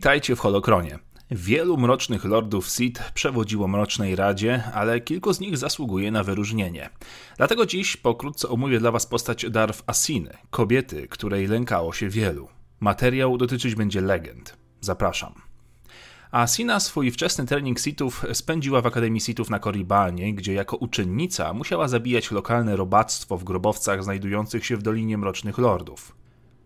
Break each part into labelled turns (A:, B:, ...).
A: Witajcie w Holokronie. Wielu mrocznych lordów Sith przewodziło Mrocznej Radzie, ale kilku z nich zasługuje na wyróżnienie. Dlatego dziś pokrótce omówię dla Was postać Darth Asiny, kobiety, której lękało się wielu. Materiał dotyczyć będzie legend. Zapraszam. Asina swój wczesny trening Sithów spędziła w Akademii Sithów na Koribanie, gdzie jako uczennica musiała zabijać lokalne robactwo w grobowcach znajdujących się w Dolinie Mrocznych Lordów.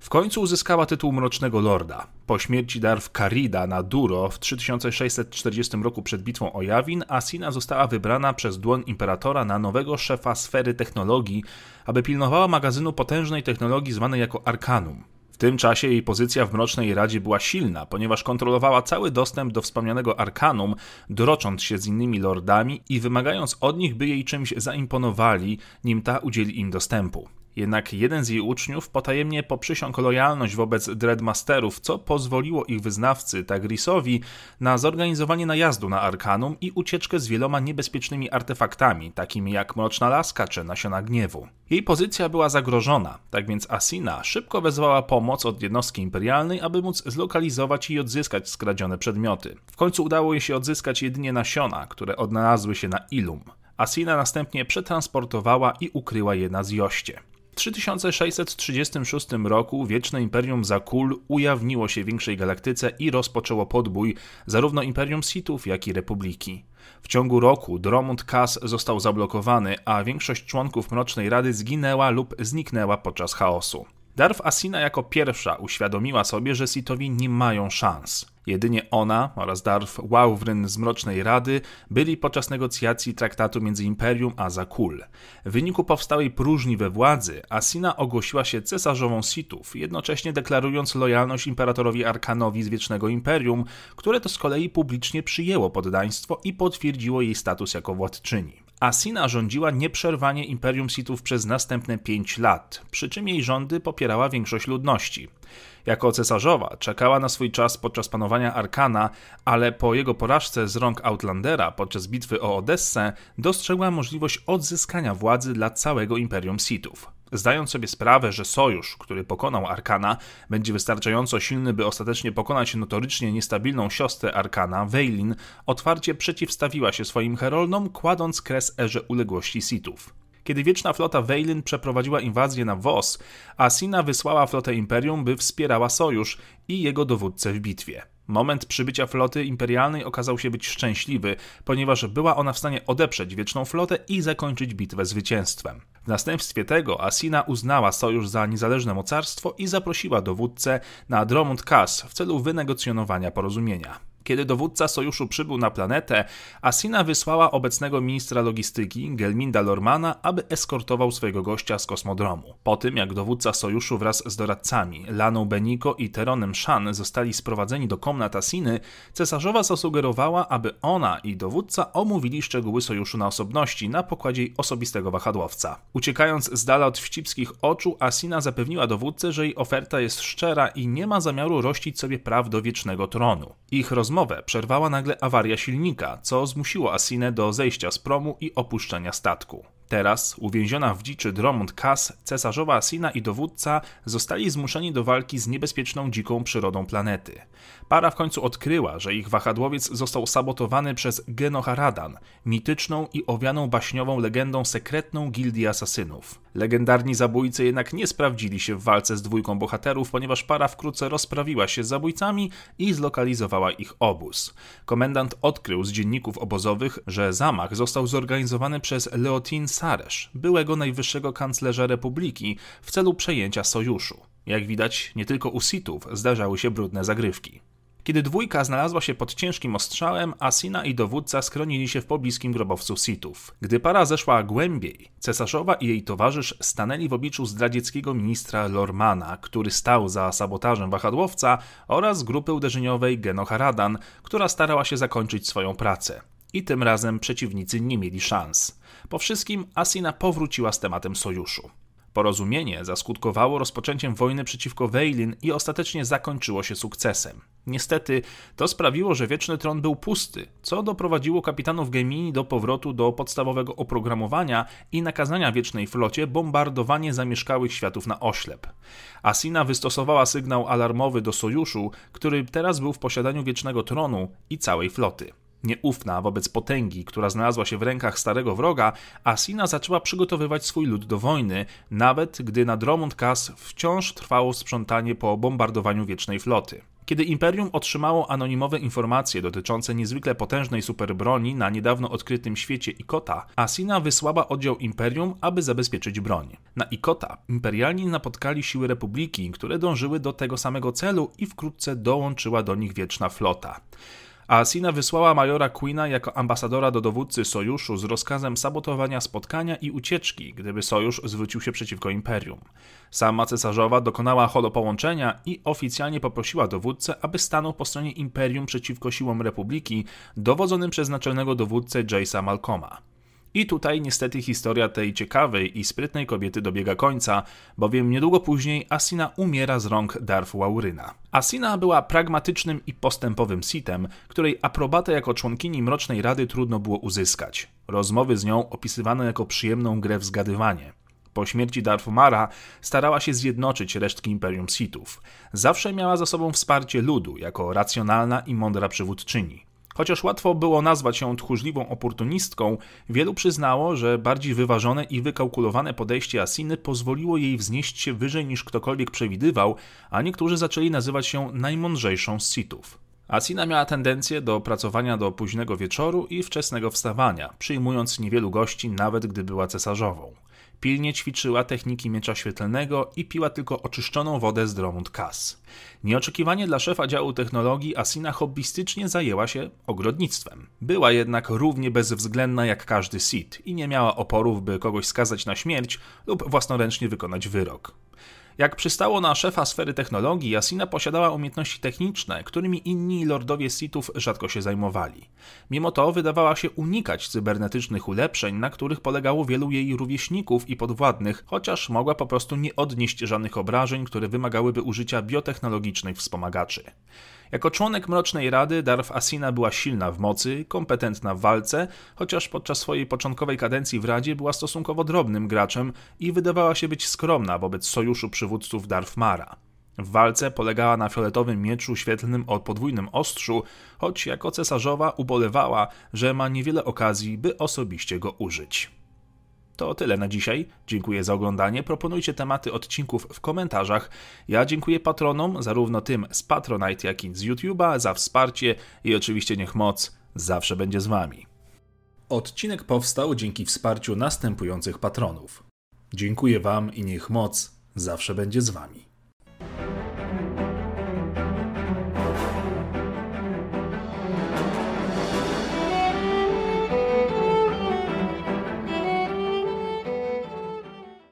A: W końcu uzyskała tytuł Mrocznego Lorda. Po śmierci Darth Karida na Duro w 3640 roku przed bitwą o Jawin, Asina została wybrana przez dłoń Imperatora na nowego szefa sfery technologii, aby pilnowała magazynu potężnej technologii zwanej jako Arkanum. W tym czasie jej pozycja w Mrocznej Radzie była silna, ponieważ kontrolowała cały dostęp do wspomnianego Arkanum, drocząc się z innymi lordami i wymagając od nich, by jej czymś zaimponowali, nim ta udzieli im dostępu. Jednak jeden z jej uczniów potajemnie poprzysiągł lojalność wobec Dreadmasterów, co pozwoliło ich wyznawcy Tagrisowi na zorganizowanie najazdu na Arkanum i ucieczkę z wieloma niebezpiecznymi artefaktami, takimi jak Mroczna Laska czy Nasiona Gniewu. Jej pozycja była zagrożona, tak więc Asina szybko wezwała pomoc od jednostki imperialnej, aby móc zlokalizować i odzyskać skradzione przedmioty. W końcu udało jej się odzyskać jedynie nasiona, które odnalazły się na Ilum. Asina następnie przetransportowała i ukryła je na Zjoście. W 3636 roku Wieczne Imperium Zakul ujawniło się większej galaktyce i rozpoczęło podbój zarówno Imperium Sithów, jak i Republiki. W ciągu roku Dromund Kass został zablokowany, a większość członków Mrocznej Rady zginęła lub zniknęła podczas chaosu. Darf Asina jako pierwsza uświadomiła sobie, że Sithowi nie mają szans. Jedynie ona oraz Darth Wałwryn z Mrocznej Rady byli podczas negocjacji traktatu między Imperium a Zakul. W wyniku powstałej próżni we władzy, Asina ogłosiła się cesarzową Sithów, jednocześnie deklarując lojalność imperatorowi Arkanowi z Wiecznego Imperium, które to z kolei publicznie przyjęło poddaństwo i potwierdziło jej status jako władczyni. Asina rządziła nieprzerwanie Imperium Sithów przez następne pięć lat, przy czym jej rządy popierała większość ludności. Jako cesarzowa czekała na swój czas podczas panowania Arkana, ale po jego porażce z rąk Outlandera podczas bitwy o Odessę dostrzegła możliwość odzyskania władzy dla całego Imperium Sithów. Zdając sobie sprawę, że sojusz, który pokonał Arkana, będzie wystarczająco silny, by ostatecznie pokonać notorycznie niestabilną siostrę Arkana, Weylin, otwarcie przeciwstawiła się swoim heroldom, kładąc kres erze uległości Sithów. Kiedy Wieczna Flota Weylin przeprowadziła inwazję na Vos, Asina wysłała flotę Imperium, by wspierała sojusz i jego dowódcę w bitwie. Moment przybycia floty imperialnej okazał się być szczęśliwy, ponieważ była ona w stanie odeprzeć Wieczną Flotę i zakończyć bitwę zwycięstwem. W następstwie tego Asina uznała sojusz za niezależne mocarstwo i zaprosiła dowódcę na Dromund Kass w celu wynegocjonowania porozumienia. Kiedy dowódca sojuszu przybył na planetę, Asina wysłała obecnego ministra logistyki, Gelminda Lormana, aby eskortował swojego gościa z kosmodromu. Po tym, jak dowódca sojuszu wraz z doradcami, Laną Beniko i Teronem Shan zostali sprowadzeni do komnat Asiny, cesarzowa zasugerowała, aby ona i dowódca omówili szczegóły sojuszu na osobności na pokładzie jej osobistego wahadłowca. Uciekając z dala od wścibskich oczu, Asina zapewniła dowódcę, że jej oferta jest szczera i nie ma zamiaru rościć sobie praw do wiecznego tronu. Ich rozmowa rozmowę przerwała nagle awaria silnika, co zmusiło Asinę do zejścia z promu i opuszczenia statku. Teraz, uwięziona w dziczy Dromund Kass, cesarzowa Asina i dowódca zostali zmuszeni do walki z niebezpieczną dziką przyrodą planety. Para w końcu odkryła, że ich wahadłowiec został sabotowany przez Genoharadan, mityczną i owianą baśniową legendą sekretną gildii asasynów. Legendarni zabójcy jednak nie sprawdzili się w walce z dwójką bohaterów, ponieważ para wkrótce rozprawiła się z zabójcami i zlokalizowała ich obóz. Komendant odkrył z dzienników obozowych, że zamach został zorganizowany przez Leotin Byłego najwyższego kanclerza republiki, w celu przejęcia sojuszu. Jak widać, nie tylko u Sithów zdarzały się brudne zagrywki. Kiedy dwójka znalazła się pod ciężkim ostrzałem, Asina i dowódca skronili się w pobliskim grobowcu Sithów. Gdy para zeszła głębiej, cesarzowa i jej towarzysz stanęli w obliczu zdradzieckiego ministra Lormana, który stał za sabotażem wahadłowca oraz grupy uderzeniowej Genoharadan, która starała się zakończyć swoją pracę. I tym razem przeciwnicy nie mieli szans. Po wszystkim Asina powróciła z tematem sojuszu. Porozumienie zaskutkowało rozpoczęciem wojny przeciwko Weylin i ostatecznie zakończyło się sukcesem. Niestety, to sprawiło, że Wieczny Tron był pusty, co doprowadziło kapitanów Gemini do powrotu do podstawowego oprogramowania i nakazania Wiecznej Flocie bombardowanie zamieszkałych światów na oślep. Asina wystosowała sygnał alarmowy do Sojuszu, który teraz był w posiadaniu Wiecznego Tronu i całej floty. Nieufna wobec potęgi, która znalazła się w rękach starego wroga, Asina zaczęła przygotowywać swój lud do wojny, nawet gdy na Dromund Kas wciąż trwało sprzątanie po bombardowaniu Wiecznej Floty. Kiedy Imperium otrzymało anonimowe informacje dotyczące niezwykle potężnej superbroni na niedawno odkrytym świecie Ikota, Asina wysłała oddział Imperium, aby zabezpieczyć broń. Na Ikota imperialni napotkali siły Republiki, które dążyły do tego samego celu i wkrótce dołączyła do nich Wieczna Flota a Asina wysłała majora Queena jako ambasadora do dowódcy sojuszu z rozkazem sabotowania spotkania i ucieczki, gdyby sojusz zwrócił się przeciwko imperium. Sama cesarzowa dokonała holopołączenia i oficjalnie poprosiła dowódcę, aby stanął po stronie imperium przeciwko siłom republiki, dowodzonym przez naczelnego dowódcę Jace'a Malcoma. I tutaj niestety historia tej ciekawej i sprytnej kobiety dobiega końca, bowiem niedługo później Asina umiera z rąk Darth Wauryna. Asina była pragmatycznym i postępowym Sithem, której aprobatę jako członkini Mrocznej Rady trudno było uzyskać. Rozmowy z nią opisywano jako przyjemną grę w zgadywanie. Po śmierci Darfumara starała się zjednoczyć resztki Imperium Sithów. Zawsze miała za sobą wsparcie ludu jako racjonalna i mądra przywódczyni. Chociaż łatwo było nazwać ją tchórzliwą oportunistką, wielu przyznało, że bardziej wyważone i wykalkulowane podejście Asiny pozwoliło jej wznieść się wyżej niż ktokolwiek przewidywał, a niektórzy zaczęli nazywać się najmądrzejszą z Sithów. Asina miała tendencję do pracowania do późnego wieczoru i wczesnego wstawania, przyjmując niewielu gości, nawet gdy była cesarzową. Pilnie ćwiczyła techniki miecza świetlnego i piła tylko oczyszczoną wodę z Dromund Kas. Nieoczekiwanie dla szefa działu technologii Asina hobbystycznie zajęła się ogrodnictwem. Była jednak równie bezwzględna jak każdy Sith i nie miała oporów, by kogoś skazać na śmierć lub własnoręcznie wykonać wyrok. Jak przystało na szefa sfery technologii, Asina posiadała umiejętności techniczne, którymi inni lordowie Sithów rzadko się zajmowali. Mimo to wydawała się unikać cybernetycznych ulepszeń, na których polegało wielu jej rówieśników i podwładnych, chociaż mogła po prostu nie odnieść żadnych obrażeń, które wymagałyby użycia biotechnologicznych wspomagaczy. Jako członek Mrocznej Rady Darf Asina była silna w mocy, kompetentna w walce, chociaż podczas swojej początkowej kadencji w Radzie była stosunkowo drobnym graczem i wydawała się być skromna wobec sojuszu przywódców Darf Mara. W walce polegała na fioletowym mieczu świetlnym o podwójnym ostrzu, choć jako cesarzowa ubolewała, że ma niewiele okazji, by osobiście go użyć. To tyle na dzisiaj. Dziękuję za oglądanie. Proponujcie tematy odcinków w komentarzach. Ja dziękuję patronom, zarówno tym z Patronite, jak i z YouTube'a, za wsparcie i oczywiście niech moc zawsze będzie z Wami. Odcinek powstał dzięki wsparciu następujących patronów. Dziękuję Wam i niech moc zawsze będzie z Wami.